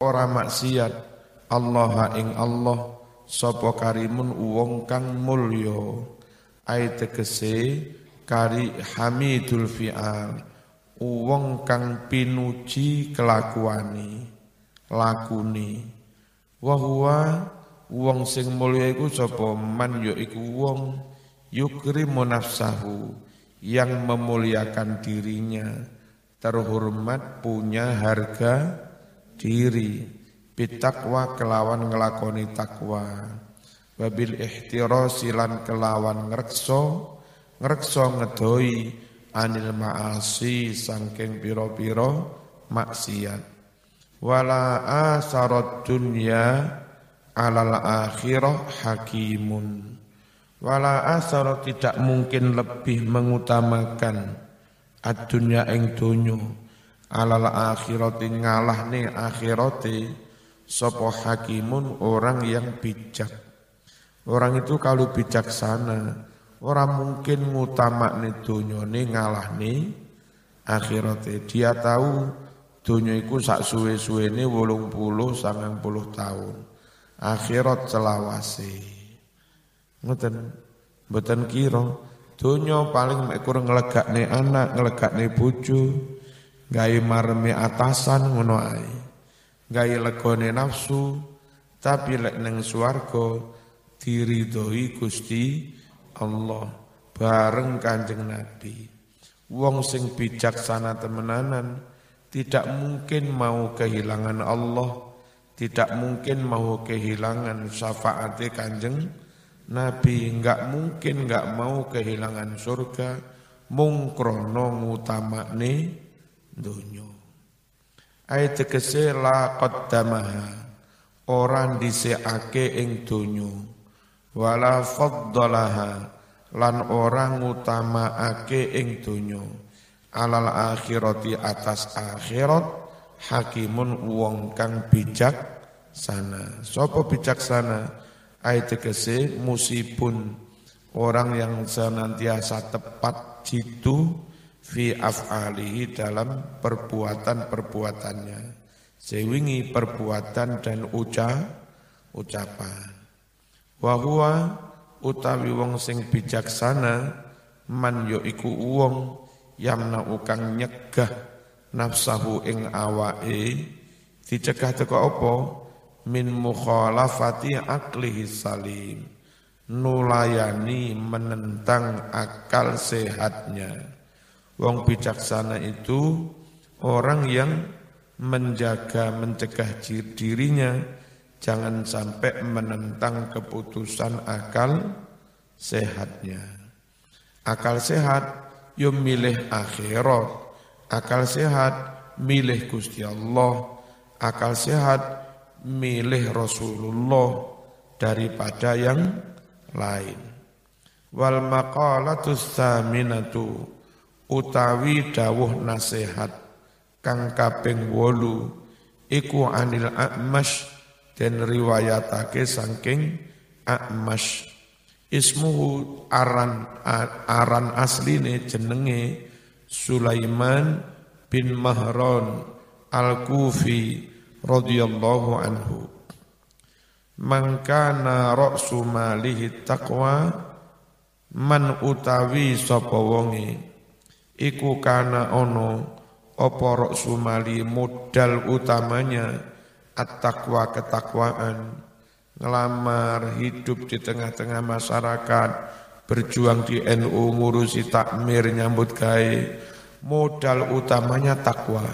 ora maksiat. Allah ing Allah. Sapa karimun wong kang mulya. Ai tegese kari hamidul fi'al. Wong kang pinuji kelakuani lakuni wa huwa wong sing mulya iku sapa man ya iku wong. Yukrimu nafsahu yang memuliakan dirinya. Terhormat punya harga diri bitakwa kelawan ngelakoni takwa. Wabil ihtirasi lan kelawan ngrekso ngrekso ngedoi anil maasi sangking piro-piro maksiat. Wala asarat dunya alal akhirah hakimun. Wala asarat tidak mungkin lebih mengutamakan ad-dunya ing dunyo alal akhirati ngalahne akhirate sapa hakimun orang yang bijak. Orang itu kalau bijaksana orang mungkin ngutamakne dunyane ngalahne akhirate dia tahu dunya iku sak suwe-suwene 80 90 tahun. Akhirat selawase. Ngoten? Mboten kira. Donya paling mek kurang nglegakne anak nglegakne bojo gawe marme atasan ngono ae gawe legone nafsu tapi lek ning swarga diridhoi Gusti Allah bareng Kanjeng Nabi. Wong sing bijaksana temenanan tidak mungkin mau kehilangan Allah tidak mungkin mau kehilangan syafaat Kanjeng Nabi enggak mungkin enggak mau kehilangan surga mungkrono ngutamakne donya. Ayat tegese la qaddamaha orang diseake ing donya wala faddalaha. Lan orang ngutamaake ing donya alal akhirati atas akhirat hakimun wong kang bijak sana. Sapa bijaksana ayat tegese musibun. Orang yang senantiasa tepat jitu fi af'alihi dalam perbuatan-perbuatannya. Sewingi perbuatan dan uca ucapan. Wa utawi wong sing bijaksana man yo iku wong yamna ukang nyegah nafsahu ing awake dicegah teko apa min mukhalafati aklihi salim nulayani menentang akal sehatnya Wong bijaksana itu orang yang menjaga, mencegah dirinya jangan sampai menentang keputusan akal sehatnya. Akal sehat yo milih akhirat, akal sehat milih Gusti Allah, akal sehat milih Rasulullah daripada yang lain. Wal maqalatus saminatu utawi dawuh nasihat kang kaping wolu iku anil a'mash dan riwayatake saking a'mash. Ismuhu aran aran asline jenenge Sulaiman bin Mahron al-Kufi radhiyallahu anhu. Mangkana ra'su malihi taqwa man utawi sapa wonge iku kana ono apa sumali modal utamanya? At-taqwa ketakwaan. Ngelamar hidup di tengah-tengah masyarakat berjuang di NU ngurusi takmir nyambut gawe. Modal utamanya takwa.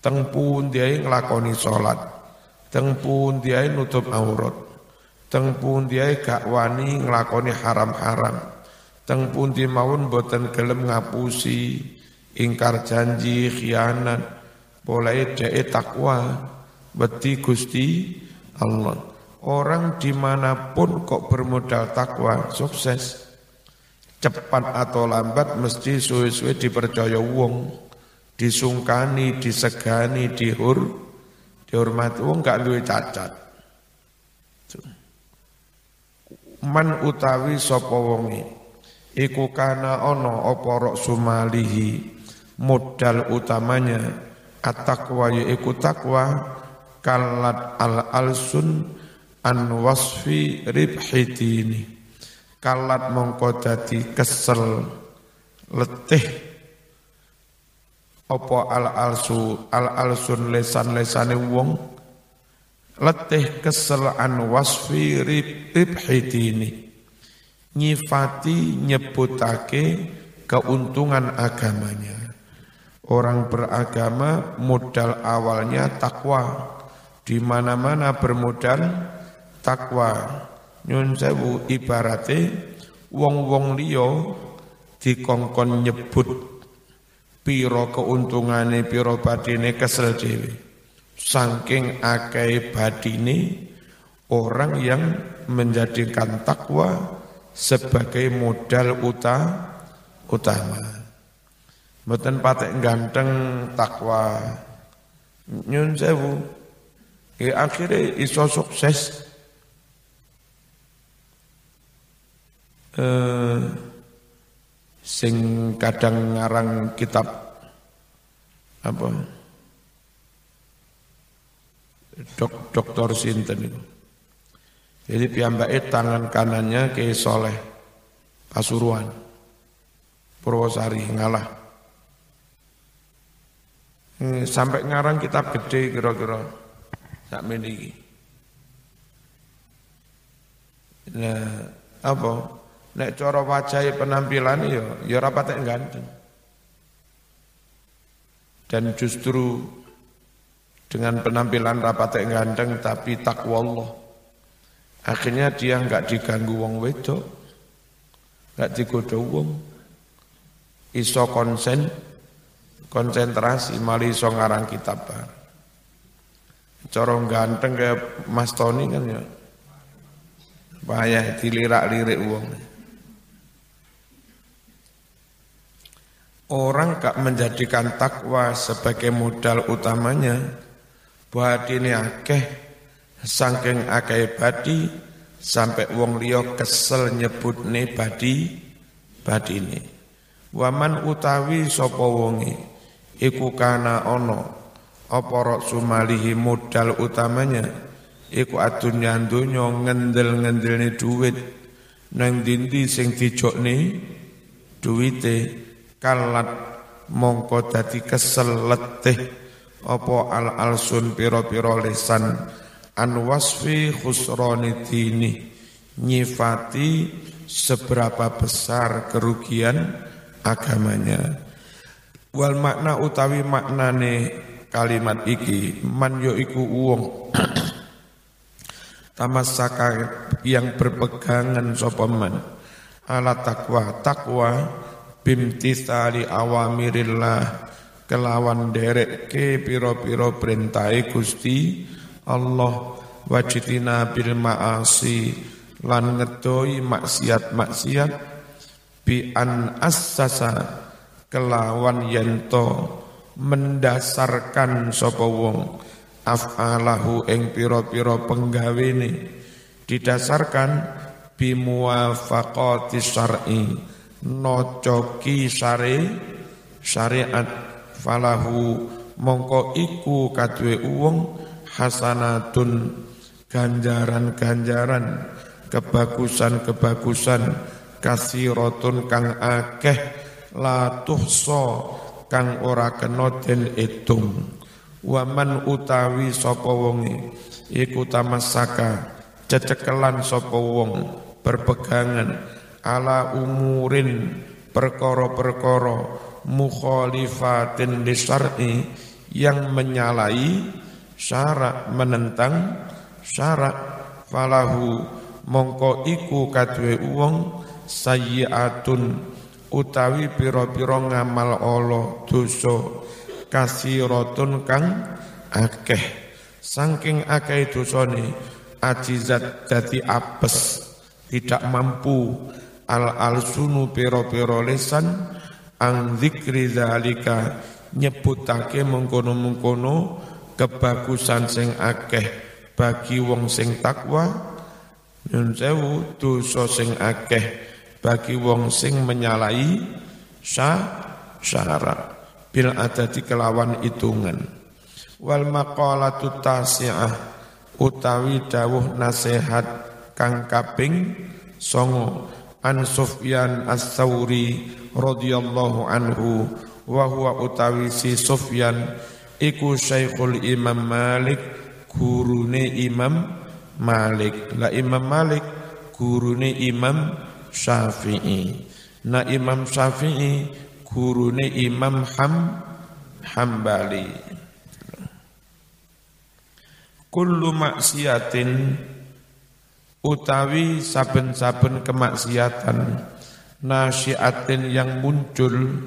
Tengpun dia ngelakoni sholat? Tengpun dia nutup aurat? Tengpun dia gak wani ngelakoni haram-haram Teng pundi mawon boten gelem ngapusi. Ingkar janji khianat. Boleh dhek takwa. Beti Gusti Allah. Orang dimanapun kok bermodal takwa sukses. Cepat atau lambat mesti suwe-suwe dipercaya wong. Disungkani disegani dihur dihormati. Wong gak duwe cacat. Man utawi sapa iku kana ono apa sumalihi. Modal utamanya at-taqwa iku takwa kalat al alsun an wasfi ribhidini kalat mongko dadi kesel letih. Apa al alsu al alsun lesan lesane wong letih kesel an wasfi ribhidini nyifati nyebutake keuntungan agamanya. Orang beragama modal awalnya takwa. Di mana-mana bermodal takwa. Nyun sewu ibarate wong-wong liya dikongkon nyebut piro keuntungane piro badine kesel dhewe. Saking akeh badine orang yang menjadikan takwa sebagai modal uta, utama. Mboten patek ganteng takwa. Nyun sewu, Ya akhirnya iso sukses. Eh, sing kadang ngarang kitab apa dok doktor sinten itu. Jadi piyambake tangan kanannya ke Soleh Pasuruan Purwosari ngalah. Eh, sampai ngarang kitab gede kira-kira sak meniki. Nah, apa? Nek cara wajah penampilan ya ya ora patek ganteng. Dan justru dengan penampilan rapatek ganteng tapi takwa Allah. Akhirnya dia enggak diganggu wong wedok, enggak digoda wong. Iso konsen, konsentrasi, mali iso ngarang kitab bar. Corong ganteng kayak Mas Tony kan ya. Bahaya dilirak-lirik uang. Orang gak menjadikan takwa sebagai modal utamanya buat ini akeh saking akeh badi sampai wong liya kesel nyebut ne badi badine. Waman utawi sapa wonge? Iku kana ono apa sumalihi modal utamanya? Iku adunya donya ngendel-ngendelne duit. Nang dindi sing dijokne? Duwite. Kalat mongko dadi kesel letih. Apa al alsun pira-pira lesan an wasfi khusrani dini. Nyifati seberapa besar kerugian agamanya. Wal makna utawi maknane kalimat iki man yo iku wong tamasaka yang berpegangan sapa man? Ala takwa takwa bimtithali awamirillah kelawan derek ke piro-piro perintai Gusti Allah wajitina bil maasi lan ngedoi maksiat-maksiat bi an assasa kelawan yento mendasarkan sapa wong af'alahu ing pira-pira penggawene didasarkan bimuwafaqati syar'i nocoki syari syariat falahu mongko iku kadue wong hasanatun ganjaran-ganjaran kebagusan-kebagusan kasiratun kang akeh la tuhsa kang ora kena den hitung waman utawi sapa wonge? Iku tamasaka cecekelan sapa wong berpegangan ala umurin perkara-perkara mukhalifatin lisar'i yang menyalahi syarat menentang syarat falahu mongko iku kadue wong sayyiatun utawi pira-pira ngamal Allah dosa kasiratun kang akeh. Saking akeh dosane ajizat dadi apes tidak mampu. Al alsunu pira-pira lesan ang zikri zalika nyebutake mengkono-mengkono kebagusan sing akeh bagi wong sing takwa nyun sewu dosa sing akeh bagi wong sing menyalahi syarat. Bil adati kelawan hitungan. Wal maqalatu tasi'ah utawi dawuh nasihat kang kaping songo. An Sufyan as-Sauri radhiyallahu anhu wa huwa utawi si Sufyan iku Syekhul Imam Malik gurune Imam Malik. La Imam Malik gurune Imam Syafi'i. Na Imam Syafi'i gurune Imam Ham Hambali. Kullu maksiatin utawi saben-saben kemaksiatan nasyiatin yang muncul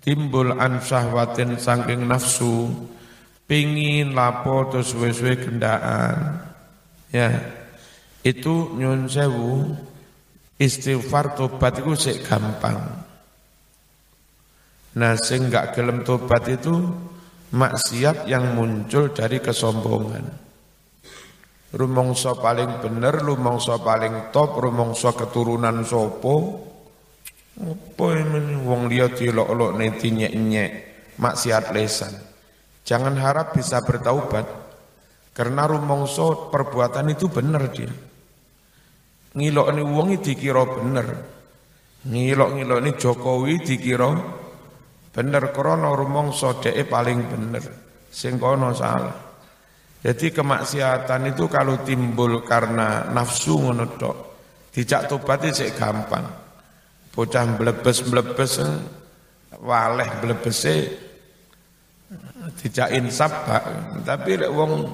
timbul an syahwatin saking nafsu pingin lapo terus suwe-suwe gendaan ya itu nyun sewu istighfar tobat itu sik gampang. Nah sing gak gelem tobat itu maksiat yang muncul dari kesombongan. Rumongso paling bener, rumongso paling top, rumongso keturunan sopo. Apa ini wong liya dilok-lok neti nyek-nyek maksiat lesan. Jangan harap bisa bertaubat karena rumongso perbuatan itu benar dia. Ngilok ini wong dikira bener. Ngilok-ngilok ini Jokowi dikira bener krana rumongso dhek paling bener. Sing kono salah. Jadi kemaksiatan itu kalau timbul karena nafsu ngono tok, dijak tobat sik gampang. Bocah mlebes-mlebes waleh mlebese dijak insaf tapi lek wong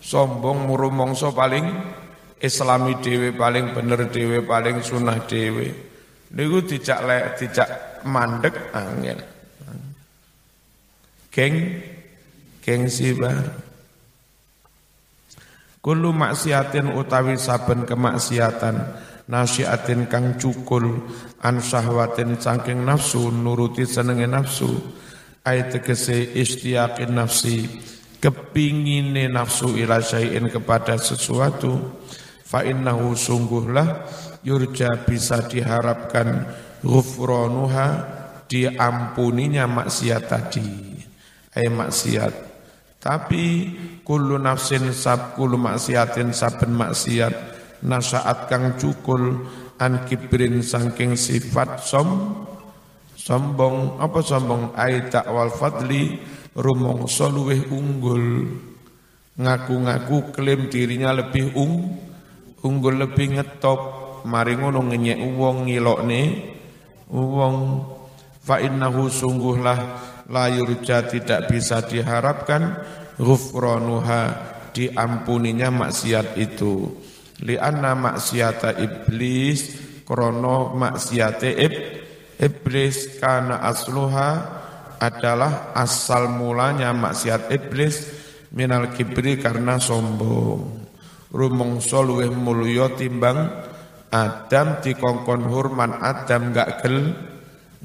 sombong murumongso paling islami dhewe paling bener dhewe paling sunah dhewe. Niku dijak lek dijak mandek angel. Geng gengsi baru. Kullu maksiatin utawi saben kemaksiatan nasiatin kang cukul an syahwatin saking nafsu nuruti senenge nafsu. Ayat tegese istiaqin nafsi kepingine nafsu ila syai'in kepada sesuatu. Fa innahu sungguhlah yurja bisa diharapkan ghufranuha diampuninya maksiat tadi. Ay maksiat. Tapi kullu nafsin sab kullu maksiatin saben maksiat nasaat kang cukul an kibrin sangking sifat som sombong apa sombong? Ai wal fadli rumong soluweh unggul. Ngaku-ngaku klaim dirinya lebih ung unggul lebih ngetop. Mari ngono ngenyek wong ngilokne wong. Fa innahu sungguhlah la yurja tidak bisa diharapkan. Ghufranuha diampuninya maksiat itu lianna maksiata iblis krono maksiate ib, iblis karena asluha adalah asal mulanya maksiat iblis minal kibri karena sombong. Rumongso luweh mulya timbang Adam dikongkon hurman Adam gak gel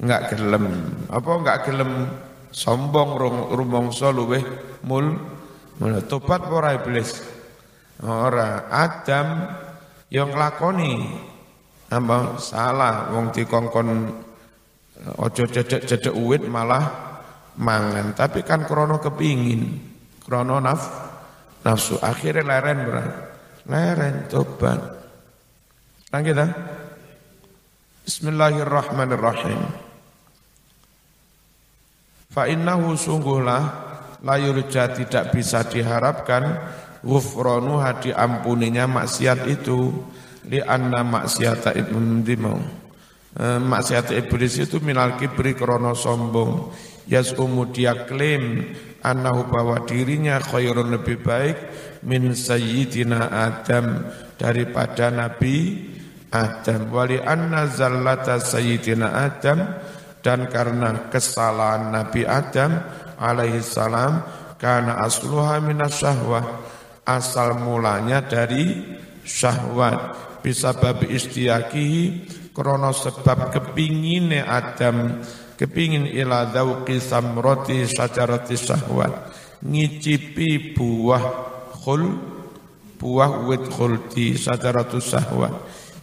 gak gelem. Apa gak gelem? Sombong rumongso luweh mul mul tobat ora iblis ora Adam yang lakoni apa salah wong dikongkon ojo cedek-cedek uwit malah mangan. Tapi kan krono kepingin krono naf nafsu. Akhirnya leren berat leren tobat. Lanjut kita? Bismillahirrahmanirrahim. Fa innahu sungguhlah layurja tidak bisa diharapkan ghufranuha diampuninya maksiat itu. Li anna maksiata ibnu e, maksiat iblis itu minal kibri krono sombong. Yasumu dia klaim annahu bahwa dirinya khairun lebih baik min sayyidina Adam daripada Nabi Adam. Wali anna zallata sayyidina Adam dan karena kesalahan Nabi Adam alaihi salam karena asluha minas syahwah asal mulanya dari syahwat. Bisa babi istiakihi krono sebab kepingine Adam kepingin ila dauqi samroti syajarati syahwat. Ngicipi buah khul buah wit khuldi syajaratu syahwat.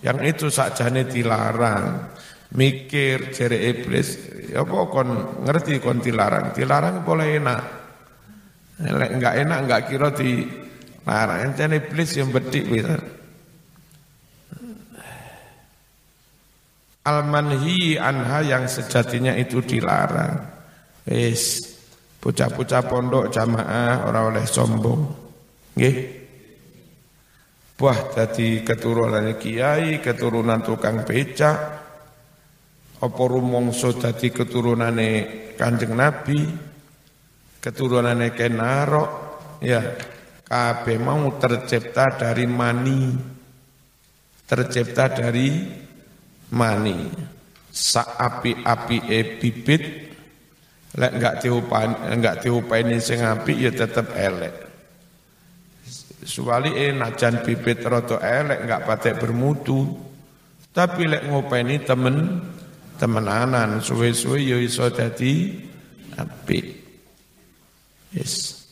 Yang itu sakjane dilarang. Mikir jere iblis apa kon ngerti kon dilarang? Dilarang boleh enak. Enggak enak enggak kira di larang encen iblis yang bedik bisa. Al-manhi anha yang sejatinya itu dilarang. Wis bocah-bocah pondok jamaah orang oleh sombong. Nggih. Buah jadi keturunan kiai, keturunan tukang becak, apa rumongso dadi keturunane Kanjeng Nabi, keturunane Kenarok, ya kabeh mau tercipta dari mani. Tercipta dari mani. Sa api-api e bibit. Lek enggak diupain enggak diupaini sing apik ya tetep elek. Suwali e najan bibit rada elek enggak patek bermutu. Tapi lek ngopeni temen temenanan suwe-suwe ya iso dadi apik. Yes